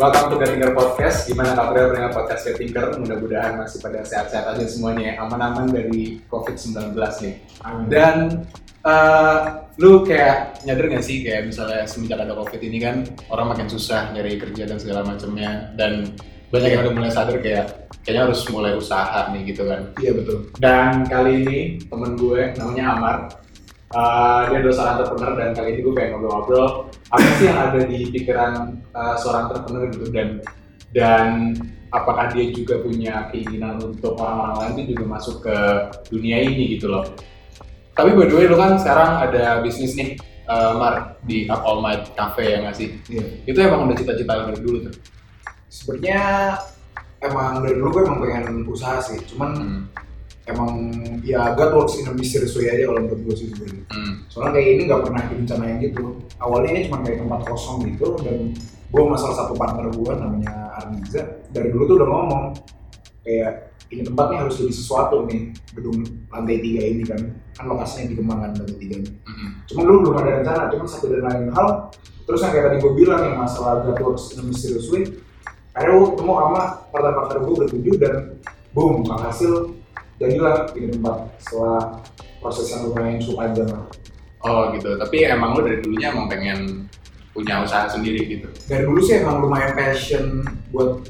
Welcome to Tinker Podcast. Gimana kabarnya dengan podcast Tinker? Mudah-mudahan masih pada sehat-sehat aja semuanya, ya. aman-aman dari COVID-19 nih. Dan uh, lu kayak nyadar gak sih kayak misalnya semenjak ada COVID ini kan orang makin susah nyari kerja dan segala macamnya dan banyak yang udah mulai sadar kayak kayaknya harus mulai usaha nih gitu kan. Iya betul. Dan kali ini temen gue namanya Amar. Uh, dia adalah seorang entrepreneur dan kali ini gue pengen ngobrol-ngobrol apa sih yang ada di pikiran uh, seorang entrepreneur gitu dan dan apakah dia juga punya keinginan untuk orang-orang lain itu juga masuk ke dunia ini gitu loh. Tapi by the way lu kan sekarang ada bisnis nih uh, Mar di Up All Night Cafe ya nggak sih? Iya. Itu emang udah cita-cita lu dari dulu tuh. Sebenarnya emang dari dulu gue emang pengen usaha sih. Cuman Hmm. Emang ya God works in a mysterious way aja kalau menurut gue sih sebenarnya. Hmm. Soalnya kayak ini nggak pernah direncanain gitu. Awalnya ini cuma kayak tempat kosong gitu dan gue sama salah satu partner gue namanya Arniza dari dulu tuh udah ngomong kayak ini tempat nih harus jadi sesuatu nih gedung lantai tiga ini kan kan lokasinya di Kembangan lantai tiga ini. Hmm. Cuma dulu belum ada rencana, cuma satu dan lain hal. Terus yang kayak tadi gue bilang yang masalah God works in a mysterious way, akhirnya gue ketemu sama partner-partner gue bertujuh dan boom, jadilah ini tempat setelah proses yang lumayan cukup panjang lah. Oh gitu. Tapi emang lu dari dulunya emang pengen punya usaha sendiri gitu. Dari dulu sih emang lumayan passion buat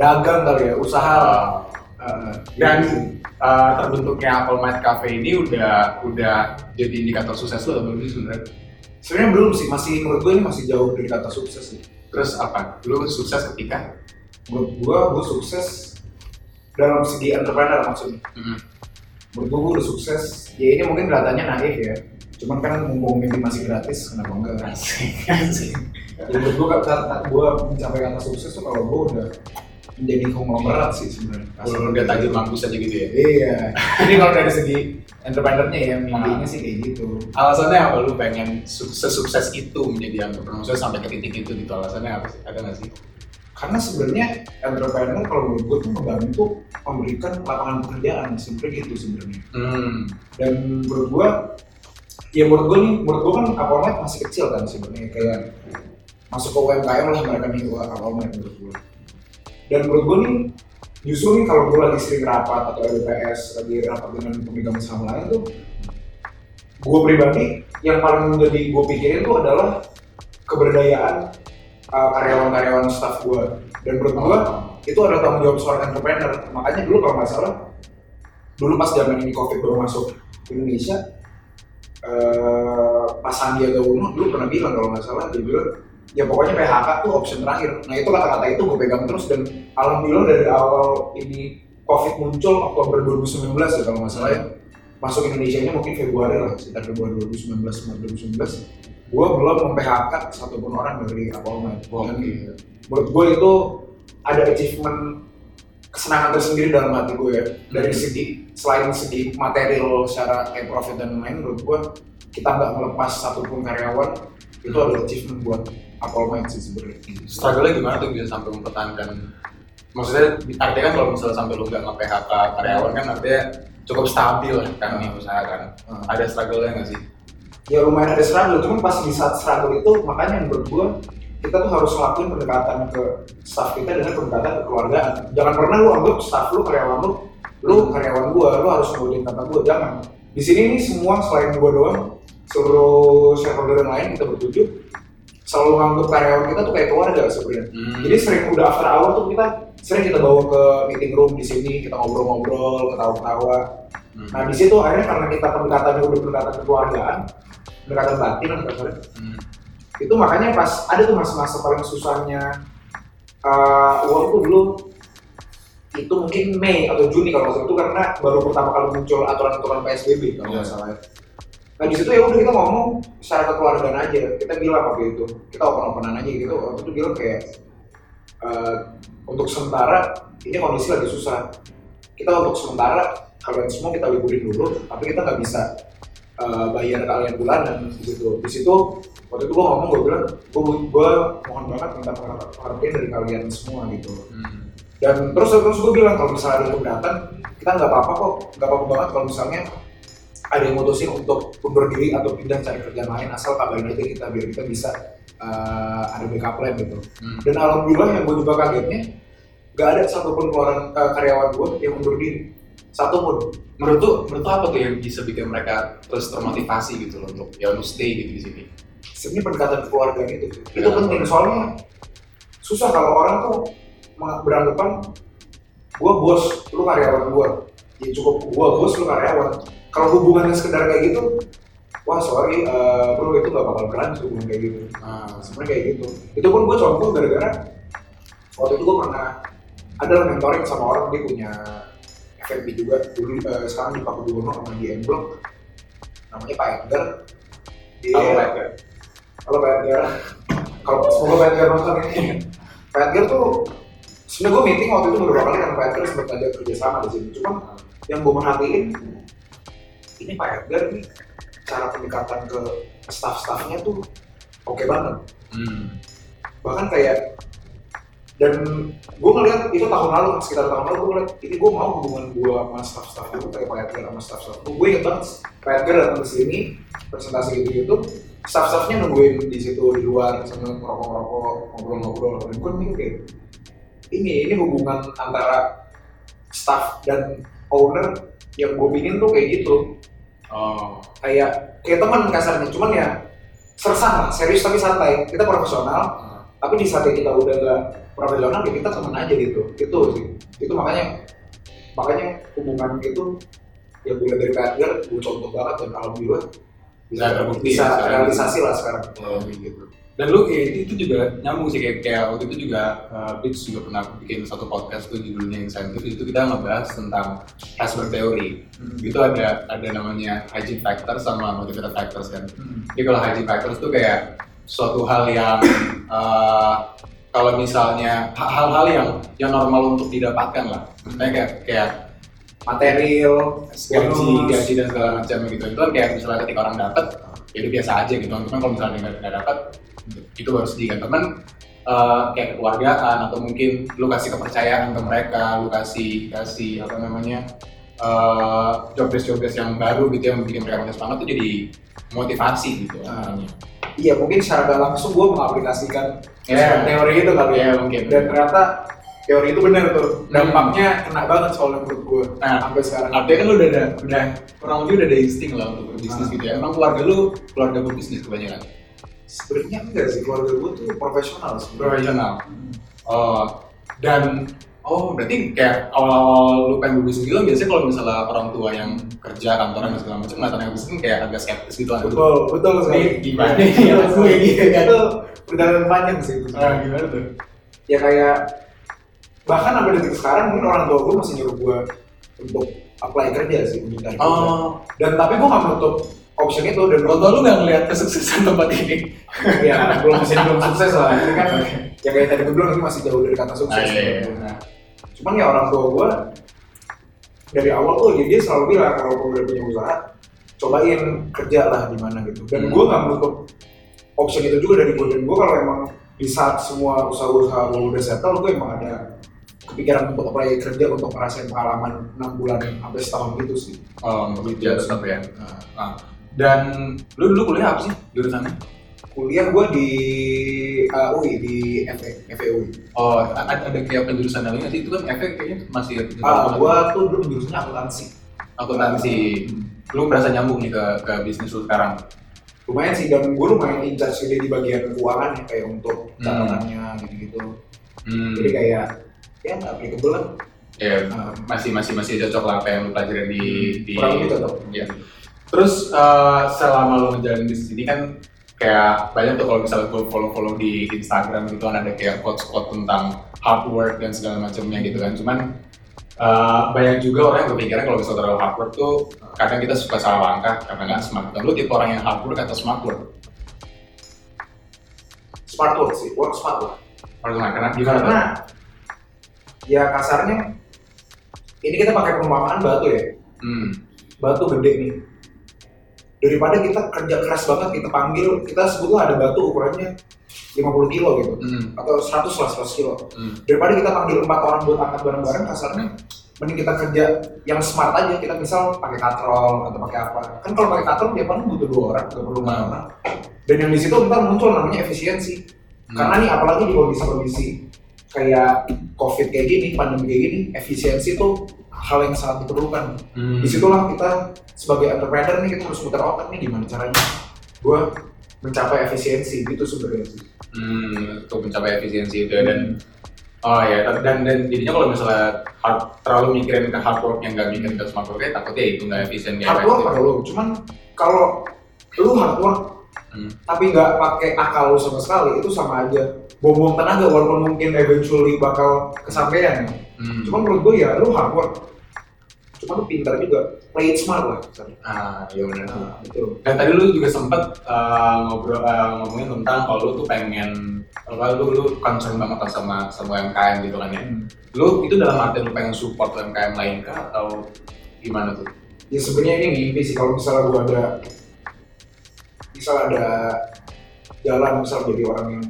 dagang kali ya, usaha lah. Uh, Dan uh, terbentuknya Apple Might Cafe ini udah udah jadi indikator sukses lo belum sih sebenarnya? sebenarnya belum sih, masih menurut gue ini masih jauh dari kata sukses sih. Terus apa? Lu sukses ketika? Menurut gue, gue sukses dalam segi entrepreneur maksudnya. Hmm. menurut gue, udah sukses ya ini mungkin kelihatannya naif ya cuman kan mumpung ini masih gratis kenapa enggak Asik, ya menurut gue kata gue mencapai kata sukses tuh kalau gue udah menjadi konglomerat sih sebenarnya Kalau udah tajir mampus aja gitu ya. iya ini kalau dari segi entrepreneurnya ya mimpinya sih kayak gitu Alasannya apa lu pengen sukses sukses itu menjadi entrepreneur sampai ke titik itu gitu alasannya apa sih? Ada nggak sih? Karena sebenarnya entrepreneur kalau menurut gue tuh membantu memberikan lapangan pekerjaan sebenarnya gitu sebenarnya Hmm. dan menurut gua ya menurut gua nih menurut gua kan Apolmed masih kecil kan sebenarnya kayak masuk ke UMKM lah mereka nih Apolmed menurut gua dan menurut gua nih justru nih kalau gua lagi sering rapat atau LPS lagi rapat dengan pemegang saham lain tuh gua pribadi yang paling menjadi gua pikirin tuh adalah keberadaan uh, karyawan-karyawan staff gua. Dan menurut gua itu adalah tanggung jawab seorang entrepreneur. Makanya dulu kalau nggak salah dulu pas zaman ini covid baru masuk Indonesia eh pas Sandiaga Uno dulu pernah bilang kalau nggak salah dia bilang ya pokoknya PHK tuh option terakhir. Nah itu kata-kata itu gue pegang terus dan alhamdulillah dari awal ini covid muncul Oktober 2019 ya kalau nggak salah ya. Masuk Indonesia ini mungkin Februari lah sekitar Februari 2019 Maret 2019 gue belum mem-PHK satupun orang dari Apolmed dan menurut gue itu ada achievement kesenangan tersendiri dalam hati gue ya. Dari segi selain segi material secara kayak profit dan lain menurut gue kita nggak melepas satupun karyawan itu adalah achievement buat Apple Mind sih sebenarnya. Struggle-nya gimana tuh bisa sampai mempertahankan? Maksudnya artinya kan kalau misalnya sampai lu nggak nge-PHK karyawan kan artinya cukup stabil kan nih usaha kan. Hmm. ada struggle-nya nggak sih? Ya lumayan ada struggle. Cuman pas di saat struggle itu makanya menurut gue kita tuh harus ngelakuin pendekatan ke staff kita dengan pendekatan ke keluargaan jangan pernah lu anggap staff lu karyawan lu lu karyawan gua. Lu harus ngikutin kata gua. Jangan. Di sini nih semua selain gua doang seluruh shareholder yang lain kita bertujuh selalu nganggap karyawan kita tuh kayak keluarga sebenarnya. Hmm. jadi sering udah after hour tuh kita sering kita bawa ke meeting room di sini kita ngobrol-ngobrol ketawa-ketawa. Hmm. nah di situ akhirnya karena kita pendekatannya udah pendekatan kekeluargaan pendekatan batin kasarnya Hmm. itu makanya pas ada tuh masa-masa paling susahnya uh, uang tuh dulu itu mungkin Mei atau Juni kalau nggak salah itu karena baru pertama kali muncul aturan-aturan PSBB kalau nggak Iya. salah. Nah di situ ya udah kita ngomong secara kekeluargaan aja. Kita bilang waktu itu kita open-openan aja gitu. Waktu itu bilang kayak uh, untuk sementara ini kondisi lagi susah. Kita untuk sementara kalian semua kita liburin dulu, tapi kita nggak bisa uh, bayar kalian bulanan di situ. Di situ waktu itu gua ngomong gue bilang gue gue mohon banget minta pengertian dari kalian semua gitu Hmm. dan terus terus gue bilang kalau misalnya ada keberatan kita nggak apa-apa kok nggak apa-apa banget kalau misalnya ada yang mutusin untuk undur diri atau pindah cari kerjaan lain asal kabarin aja kita biar kita bisa eh, ada backup plan gitu Hmm. dan alhamdulillah yang gue juga kagetnya gak ada satupun keluaran eh, karyawan gue yang mundur diri satu pun. Menurut tuh, menurut tuh apa tuh yang bisa bikin mereka terus termotivasi gitu loh untuk ya untuk stay gitu di sini? sebenarnya pendekatan keluarga itu itu Pendekatan penting. Soalnya susah kalau orang tuh beranggapan gue bos lu karyawan gue ya cukup. Gue bos lu karyawan. Kalau hubungannya sekedar kayak gitu wah sorry eh, bro itu gak bakal berlanjut hubungan kayak gitu. Ah, sebenarnya kayak gitu. Itu pun gue contoh gara-gara waktu itu gue pernah ada mentoring sama orang dia punya FNB juga dulu eh, sekarang di Paku Buwono sama di M Block. Namanya Pak Edgar. Dia Halo, Pak Edgar. Halo Pak Edgar. Kalau semoga Pak Edgar nonton ini. Pak Edgar tuh sebenarnya gue meeting waktu itu beberapa kali dengan Pak Edgar sempat ada kerjasama di sini. Cuma yang gue merhatiin ini Pak Edgar nih cara pendekatan ke staff-staffnya tuh oke banget. Hmm. bahkan kayak dan gue ngeliat itu tahun lalu sekitar tahun lalu gue ngeliat ini gue mau hubungan gue sama staff-staff itu kayak Pak Edgar sama staff-staff gue inget banget Pak Edgar datang ke sini presentasi gitu gitu staff-staffnya nungguin di situ di luar sambil ngerokok-ngerokok ngobrol-ngobrol dan gue mikir ini ini hubungan antara staff dan owner yang gue pingin tuh kayak gitu Oh. kayak kayak teman kasarnya cuman ya sersan lah serius tapi santai kita profesional Ah. tapi di saat kita udah gak profesional ya kita temen aja gitu. Itu sih. Itu makanya makanya hubungan itu ya gue dari Edgar gue contoh banget dan alhamdulillah bisa terbukti bisa ya realisasi lah sekarang. Oh, gitu. Dan lu ya, itu, itu juga nyambung sih kayak, kayak waktu itu juga uh, Bits juga pernah bikin satu podcast tuh judulnya insentif itu kita ngebahas tentang Hasberg Theory. Itu ada ada namanya hygiene factors sama motivator factors kan. Jadi kalau hygiene factors tuh kayak suatu hal yang uh, kalau misalnya ha- hal-hal yang yang normal untuk didapatkan lah. Maksudnya kayak kayak material gaji gaji dan segala macam gitu. Itu kan kayak misalnya ketika orang dapat ya itu biasa aja gitu. Cuman kalau misalnya nggak nggak dapat itu harus sedih kan. Teman eh, kayak kekeluargaan atau mungkin lu kasih kepercayaan ke mereka lu kasih kasih apa namanya eh job desk job desk yang baru gitu yang bikin mereka punya semangat itu jadi motivasi gitu. Namanya iya mungkin secara langsung gue mengaplikasikan Ya. teori itu kali ya. Mungkin. Dan ternyata teori itu benar tuh. Dampaknya kena banget soalnya menurut gue Nah, sampai sekarang. artinya kan lu udah ada udah kurang lebih udah ada insting lah untuk berbisnis Ah. gitu ya. Emang keluarga lu keluarga berbisnis kebanyakan? Sebenarnya enggak sih keluarga gue tuh profesional profesional? Oh, dan oh berarti kayak awal-awal lu pengen berbisnis gitu biasanya kalau misalnya orang tua yang kerja kantoran dan segala macam ngeliatan yang bisnis kan kayak agak skeptis gitu kan. betul betul sekali. gimana? Iya, kayak gitu. Kan itu perjalanan panjang sih itu Ah, gimana tuh? ya kayak bahkan sampai detik sekarang mungkin orang tua gue masih nyuruh gue untuk apply kerja sih kerja Oh, dan tapi gue nggak menutup option itu dan orang tua lu nggak ngeliat kesuksesan tempat ini? ya belum masih belum sukses lah ini kan ya kayak tadi gue bilang ini masih jauh dari kata sukses Ah, iya, iya. Nah, cuman ya orang tua gue dari awal tuh dia, dia selalu bilang kalau gue udah punya usaha cobain kerja lah di mana gitu dan Hmm. gue nggak menutup option itu juga dari gue dan gue kalau emang di saat semua usaha-usaha gue udah settle gue emang ada kepikiran untuk apply kerja untuk ngerasain pengalaman 6 bulan sampai setahun gitu sih Oh, untuk kerja tetap ya. Nah, dan lu dulu kuliah apa sih jurusannya? kuliah gue di uh, UI di FE, FEUI Oh, ada, kayak penjurusan lain nggak sih? Itu kan efek kayaknya masih Ah, gue tuh dulu jurusannya akuntansi akuntansi. Lu merasa nyambung nih ke ke bisnis lu sekarang? Lumayan sih dan gue lumayan in charge gede di bagian keuangan ya kayak untuk Hmm. catatannya gitu-gitu Hmm. jadi kayak ya nggak applicable lah Ya, masih masih masih cocok lah apa yang lu pelajarin di di kurang lebih cocok Iya. Terus eh, selama lo ngejalanin bisnis ini kan kayak banyak tuh kalau misalnya gue follow-follow di Instagram gitu kan ada kayak quotes-quotes tentang hard work dan segala macamnya gitu kan. Cuman eh, banyak juga orang yang berpikiran kalau misalnya terlalu hard work tuh kadang kita suka salah langkah karena nggak smart. Dan lu tipe orang yang hard work atau smart work? smart work sih work smart lah Kalau nggak karena gimana? karena ya kasarnya ini kita pakai perumpamaan batu ya Hmm. batu gede nih daripada kita kerja keras banget kita panggil kita sebutlah ada batu ukurannya 50 kilo gitu Hmm. atau 100 lah 100 kilo Hmm. daripada kita panggil empat orang buat angkat bareng-bareng kasarnya mending kita kerja yang smart aja kita misal pakai katrol atau pakai apa kan kalau pakai katrol dia paling butuh dua orang nggak perlu Hmm. orang dan yang di situ ntar muncul namanya efisiensi Hmm. karena nih apalagi di kondisi-kondisi kayak covid kayak gini pandemi kayak gini efisiensi tuh hal yang sangat diperlukan Hmm. di situlah kita sebagai entrepreneur nih kita harus muter otak nih gimana caranya gue mencapai efisiensi gitu sebenarnya sih. Hmm, untuk mencapai efisiensi itu ya, dan oh ya dan dan jadinya kalau misalnya hard, terlalu mikirin ke hard work yang nggak mikirin ke smart work takutnya itu nggak efisien nggak hard work perlu cuman kalau lu hard work Hmm. tapi nggak pakai akal lu sama sekali itu sama aja buang-buang tenaga walaupun mungkin eventually bakal kesampaian Hmm. cuman menurut gue ya lu hard work cuma lu pintar juga play it smart lah ah iya benar nah, gitu Dan tadi lu juga sempat uh, ngobrol uh, ngomongin tentang kalau lu tuh pengen kalau lu lu concern banget sama sama UMKM gitu kan ya. Lu itu dalam arti lu pengen support UMKM lain kah atau gimana tuh? ya sebenarnya ini mimpi sih kalau misalnya gue ada misal ada jalan misal jadi orang yang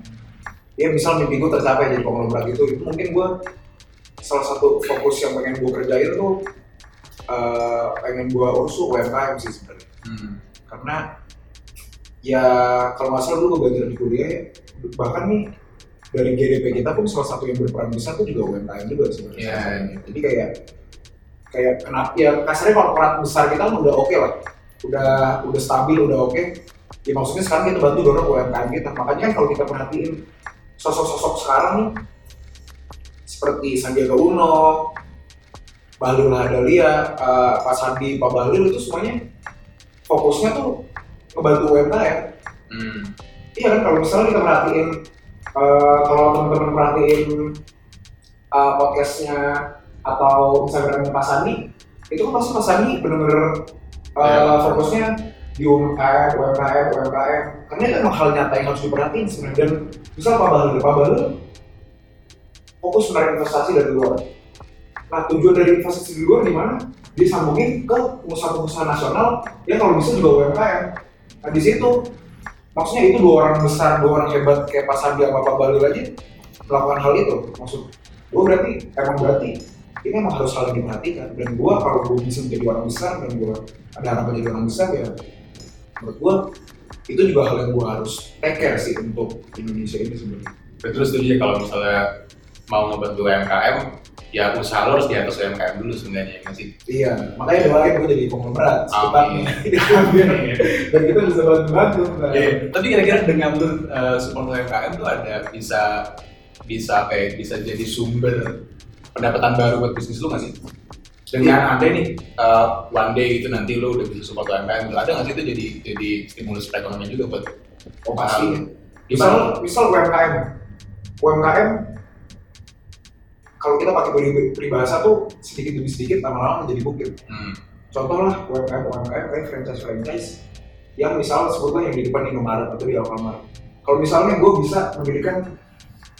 ya misal mimpi gue tercapai jadi konglomerat gitu itu mungkin gue salah satu fokus yang pengen gue kerjain tuh eh, pengen gue urus tuh UMKM sih sebenarnya. Hmm. karena ya kalau nggak salah dulu gue belajar di kuliah ya, bahkan nih dari GDP kita pun salah satu yang berperan besar tuh juga UMKM juga sebenarnya. Iya. jadi kayak kayak kenapa ya kasarnya korporat besar kita udah oke lah. Udah udah stabil udah oke. Ya maksudnya sekarang kita bantu dorong UMKM kita. Makanya kan kalau kita perhatiin sosok-sosok sekarang nih seperti Sandiaga Uno Bahlil Lahadalia, eh, Pak Sandi, Pak Bahlil itu semuanya fokusnya tuh ngebantu UMKM Hmm. Iya kan kalau misalnya kita perhatiin eh, kalau teman-teman perhatiin eh, podcastnya atau Instagramnya Pak Sandi itu kan pasti Pak Sandi bener-bener eh, Iya. fokusnya di UMKM, UMKM, UMKM karena itu emang hal nyata yang harus diperhatiin sebenarnya dan misal Pak Bahlil, Pak Bahlil fokus menarik investasi dari luar nah tujuan dari investasi di luar di mana? Dia sambungin ke pengusaha-pengusaha nasional ya kalau bisa juga UMKM nah di situ maksudnya itu dua orang besar, dua orang hebat kayak Pak Sandi sama Pak Bahlil aja melakukan hal itu. Maksud gue berarti emang berarti ini emang harus hal yang diperhatikan. Dan gue kalau gue bisa menjadi orang besar dan gue ada harapan jadi orang besar ya menurut gue itu juga hal yang gue harus take care sih untuk Indonesia ini sebenarnya. Terus setuju kalau misalnya mau ngebantu UMKM ya usaha lo harus di atas UMKM dulu sebenarnya ya sih? iya makanya doain gue jadi konglomerat secepatnya. Dan kita bisa bantu-bantu. Iya, tapi kira-kira dengan lu uh, support UMKM tuh ada bisa bisa apa ya, bisa jadi sumber pendapatan baru buat bisnis lu nggak sih? Dengan ada nih uh, one day gitu nanti lu udah bisa support UMKM, ada nggak sih itu jadi jadi stimulus perekonomian juga buat oh pasti. Misal misal UMKM. UMKM kalau kita pakai peri- peribahasa tuh sedikit demi sedikit lama-lama menjadi bukit Hmm. contoh lah UMKM UMKM kayak franchise franchise yang misalnya sebutlah yang di depan Indomaret atau di Alfamart kalau misalnya gue bisa mendirikan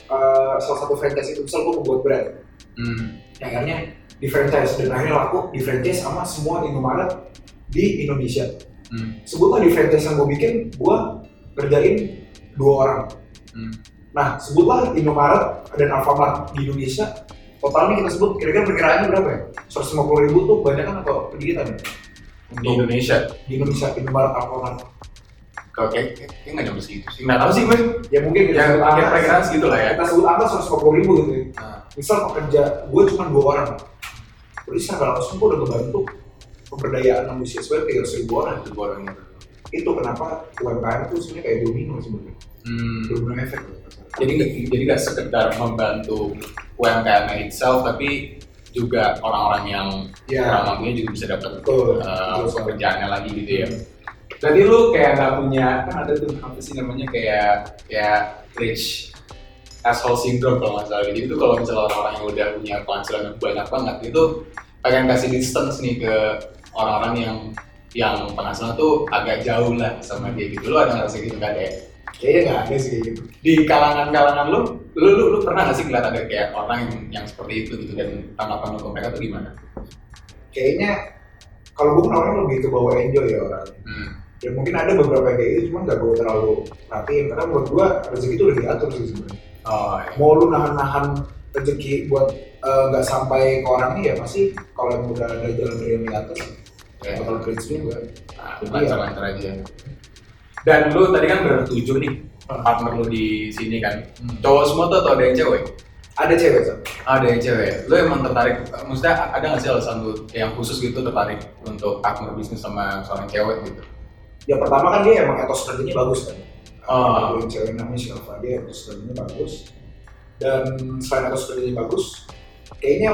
eh, salah satu franchise itu misal gue membuat brand Hmm. yang akhirnya di franchise dan akhirnya laku di franchise sama semua Indomaret di Indonesia Hmm. sebutlah di franchise yang gue bikin gue kerjain dua orang Hmm. Nah sebutlah Indomaret dan Alfamart di Indonesia. Totalnya kita sebut kira-kira perkiraannya berapa ya? 150 ribu tuh banyak kan atau sedikit ya? Di Indonesia, di Indonesia Indomaret Alfamart kalau kayak kayak kayak nggak nyampe segitu sih. Nggak tahu sih gue. ya mungkin kita Yang sebut angka perkiraan segitu lah ya. kita sebut angka 150 ribu gitu ya. Nah, misal pekerja gue cuma dua orang. Berarti secara langsung gue udah ngebantu pemberdayaan manusia sebanyak 300 ribu orang. Itu orangnya. itu kenapa UMKM itu sebenarnya kayak domino sebenarnya Hmm. jadi nggak jadi nggak sekedar membantu UMKM itself tapi juga orang-orang yang ya orang mampunya juga bisa dapat betul uh, Betul sekali. pekerjaannya lagi gitu ya. Berarti lu kayak nggak punya kan ada tuh apa sih namanya kayak kayak rich asshole syndrome kalau nggak salah. Jadi itu kalau misalnya orang-orang yang udah punya penghasilan yang banyak banget itu pengen kasih distance nih ke orang-orang yang yang penghasilan tuh agak jauh lah sama dia gitu. Lu ada ngerasa gitu nggak ada ya? Kayaknya nggak ada sih kayak gitu di kalangan-kalangan lu, lu, lu, lu pernah gak sih ngeliat ada kayak orang yang, yang seperti itu gitu dan tanggapan lu ke mereka tuh gimana? kayaknya kalau gue orangnya lebih ke bawah enjoy ya orang Hmm. ya mungkin ada beberapa yang kayak gitu cuma nggak gue terlalu perhatiin karena menurut gue rezeki itu udah diatur sih sebenarnya Oh, iya. mau lu nahan-nahan rezeki buat eh, nggak sampai ke orangnya ya pasti kalau yang udah ada jalan dari yang di atas Ya, bakal kredit juga nah, lancar-lancar aja. Dan lu tadi kan bertujuh nih partner lu di sini kan. Cowok semua tuh atau ada yang cewek? Ada cewek Sam. Ada yang cewek. Lu emang tertarik? Maksudnya ada nggak sih alasan lu yang khusus gitu tertarik untuk partner bisnis sama seorang cewek gitu? Ya pertama kan dia emang etos kerjanya bagus kan. Oh. Ada yang cewek namanya Silva dia etos kerjanya bagus. Dan selain etos kerjanya bagus, kayaknya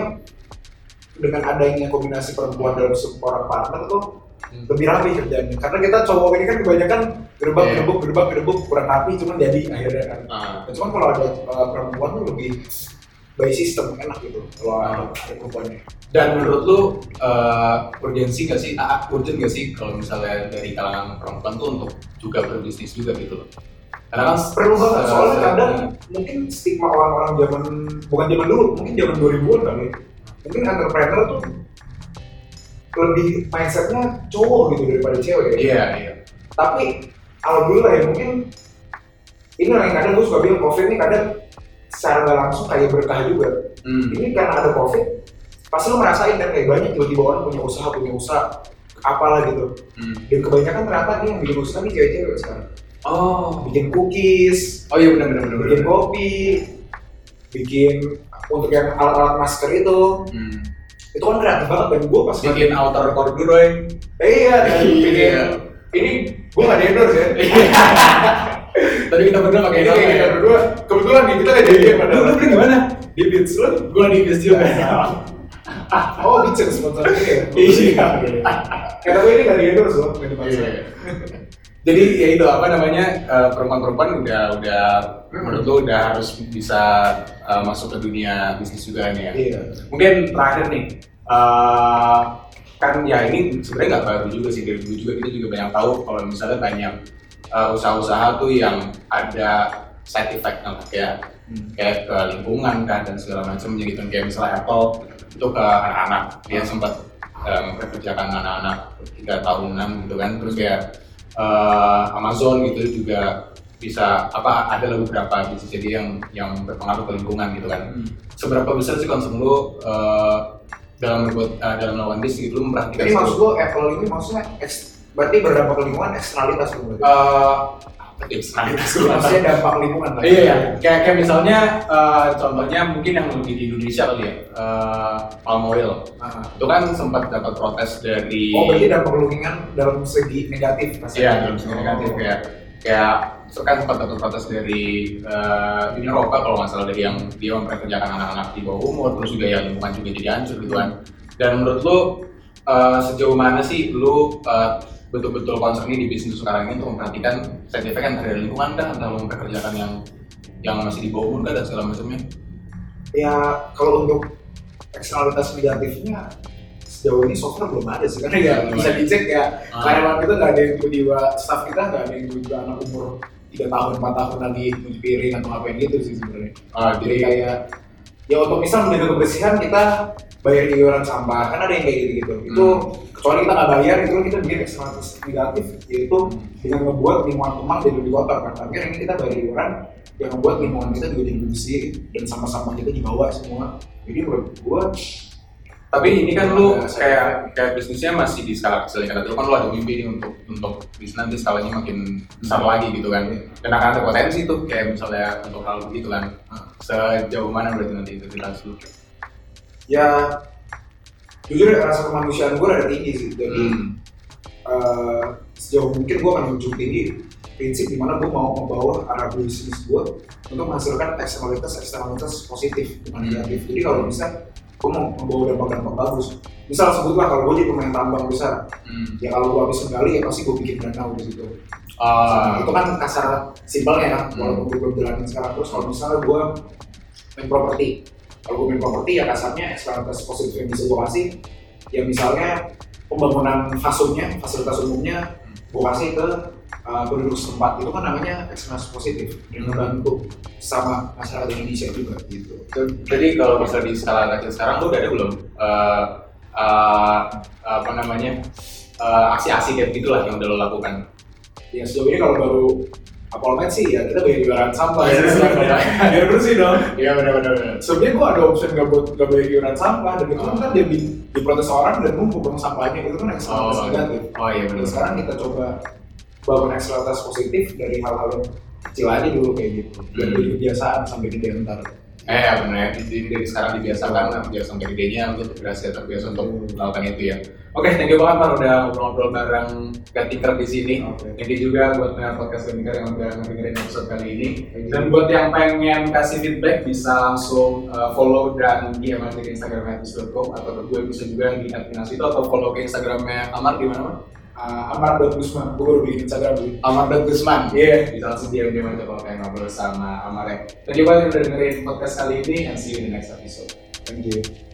dengan adanya kombinasi perempuan dalam seorang partner tuh Hmm. lebih rapi kerjanya. Karena kita cowok ini kan kebanyakan gerbang, Iya. gerbuk, gerbang, gerbuk kurang rapi, cuman jadi akhirnya kan. Ah. Nah, cuman kalau ada uh, perempuan tuh lebih by system enak gitu kalau ada, Ah. ada perempuannya. Dan menurut lu uh, urgensi nggak sih? Ah, urgent nggak sih kalau misalnya dari kalangan perempuan tuh untuk juga berbisnis juga gitu loh? Karena kan perlu banget se- soalnya kadang mungkin stigma orang-orang zaman bukan zaman dulu mungkin zaman 2000-an kali mungkin entrepreneur tuh lebih mindsetnya cowok gitu daripada cewek ya. Iya iya. tapi alhamdulillah ya mungkin ini yang kadang gue suka bilang covid ini kadang secara nggak langsung kayak berkah juga Hmm. ini karena ada covid pasti lo merasain kan kayak banyak tiba-tiba orang punya usaha punya usaha apalah gitu Hmm. dan kebanyakan ternyata dia yang bikin usaha nih cewek-cewek sekarang Oh. bikin cookies Oh iya benar benar benar. bikin benar. kopi, bikin untuk yang alat-alat masker itu, Hmm. itu kan kreatif banget dan gue pas Bikin outer corduroy. iya, dan bikin Iya. ini gue gak di endorse ya. Tadi kita berdua pakai Ini kayak ya. kita berdua, kebetulan nih kita gak jadi pada Lu beli di mana? di Beats lu. Gua di bis juga. Oh, Beats yang sponsor ini ya. Iya. Karena gue ini gak di endorse loh, gak dipaksa. Iya. Jadi ya itu apa namanya eh, perempuan-perempuan udah udah menurut lu udah harus bisa eh, masuk ke dunia bisnis juga nih ya. Iya. Mungkin terakhir nih, eh, kan ya ini sebenarnya nggak baru juga sih dari dulu juga kita juga banyak tahu kalau misalnya banyak eh, usaha-usaha tuh yang ada side effect kayak Hmm. kayak ke lingkungan kan dan segala macam gitu kayak misalnya Apple itu ke anak-anak dia sempat eh, memperkerjakan anak-anak tiga tahunan gitu kan terus kayak eh, Amazon gitu juga bisa apa ada beberapa bisnis jadi yang yang berpengaruh ke lingkungan gitu kan Hmm. seberapa besar sih konsum lu eh, dalam berbuat eh, dalam melakukan bisnis gitu lu memperhatikan Jadi maksud gue Apple ini maksudnya eks- berarti berdampak lingkungan eksternalitas lu berarti. Eh, eksternalitas gue Maksudnya dampak lingkungan lah. Iya, iya. Kayak, kayak misalnya eh, contohnya mungkin yang lebih di Indonesia kali ya, eh, palm oil. Ah. Itu kan sempat dapat protes dari Oh berarti dampak lingkungan dalam segi negatif Iya, dalam segi negatif kayak kayak itu kan sempat dapat protes dari eh, Uni Eropa kalau nggak salah dari yang dia memperkerjakan anak-anak di bawah umur terus juga yang lingkungan juga jadi hancur gitu kan. Dan menurut lu eh, sejauh mana sih lu eh, betul-betul concern di bisnis sekarang ini untuk memperhatikan side effect kan dari lingkungan kan atau memperkerjakan yang yang masih di bawah umur kan dan segala macamnya? ya kalau untuk eksternalitas negatifnya sejauh ini so far belum ada sih karena ya Belum bisa dicek ya Ah. karyawan kita nggak ada yang tiba-tiba staff kita nggak ada yang tiba-tiba anak umur tiga tahun empat tahun lagi nyuci piring atau ngapain gitu sih sebenarnya. Ah, jadi jadi kayak ya untuk misal menjaga kebersihan kita bayar iuran sampah. Kan ada yang kayak gitu gitu itu Hmm. kecuali kita nggak bayar itu kita bikin eksternalitas negatif yaitu dengan membuat lingkungan rumah jadi lebih kotor kan. Tapi kan ini kita bayar iuran yang membuat lingkungan kita juga jadi lebih bersih dan sama-sama kita dibawa semua. Jadi menurut gua Tapi ini kan lu Ada kayak kayak bisnisnya masih di skala kecil kan. Tapi kan lu ada mimpi nih untuk untuk bisnis nanti skalanya makin besar lagi gitu kan. Dan akan ada potensi tuh kayak misalnya untuk hal begitu kan. Sejauh mana berarti nanti integritas lu? ya jujur rasa kemanusiaan gua rada tinggi sih jadi Hmm. eh, sejauh mungkin gue akan menjunjung tinggi prinsip di mana gue mau membawa arah bisnis gue untuk menghasilkan eksternalitas eksternalitas positif bukan Hmm. negatif jadi kalau bisa gue mau membawa dampak-dampak bagus misal sebutlah kalau gue jadi pemain tambang besar Hmm. ya kalau gue habis menggali ya pasti gue bikin danau di situ Ah, itu kan kasar simpelnya ya Hmm. walaupun gue belum jalanin sekarang terus kalau misalnya gue main properti kalau gue main properti ya kasarnya eksternalitas positif yang bisa gue kasih ya misalnya pembangunan fasumnya fasilitas umumnya gue kasih ke uh, penduduk setempat itu kan namanya eksternalitas positif dan Hmm. membantu sama masyarakat Indonesia juga gitu Jadi kalau misalnya di skala kecil sekarang lu udah ada belum eh, eh, apa namanya eh, aksi-aksi kayak gitulah yang udah lo lakukan? ya sejauh ini kalau baru Apolmed sih ya kita bayar iuran sampah sih iya, iya. biar bersih dong Iya benar-benar. sebenarnya gua ada option gak buat gak bayar iuran sampah dan itu kan jadi diprotes orang dan numpuk dong sampahnya itu kan eksternalitas Oh, negatif oh iya benar. Sekarang kita coba bangun eksternalitas positif dari hal-hal yang kecil aja dulu kayak gitu biar Hmm. jadi kebiasaan sampai gede ntar Eh ya benar ya, Jadi dari sekarang dibiasakan biar sampai gedenya untuk berhasil terbiasa untuk melakukan itu ya. Oke, thank you banget Pak udah ngobrol-ngobrol bareng Gatinker di sini. Oke. Thank you juga buat pendengar podcast Gatinker yang udah ngedengerin episode kali ini. Dan buat yang pengen kasih feedback bisa langsung uh, follow dan DM aja ke Instagram @tis.com atau ke gue bisa juga di @pinasito atau follow ke Instagramnya Amar di mana? Uh, Amar dan Gusman gue baru bikin Instagram Amar dan Gusman. Iya. Bisa langsung DM aja kalau pengen ngobrol sama Amar ya. Thank you banget udah dengerin podcast kali ini and see you in the next episode. thank you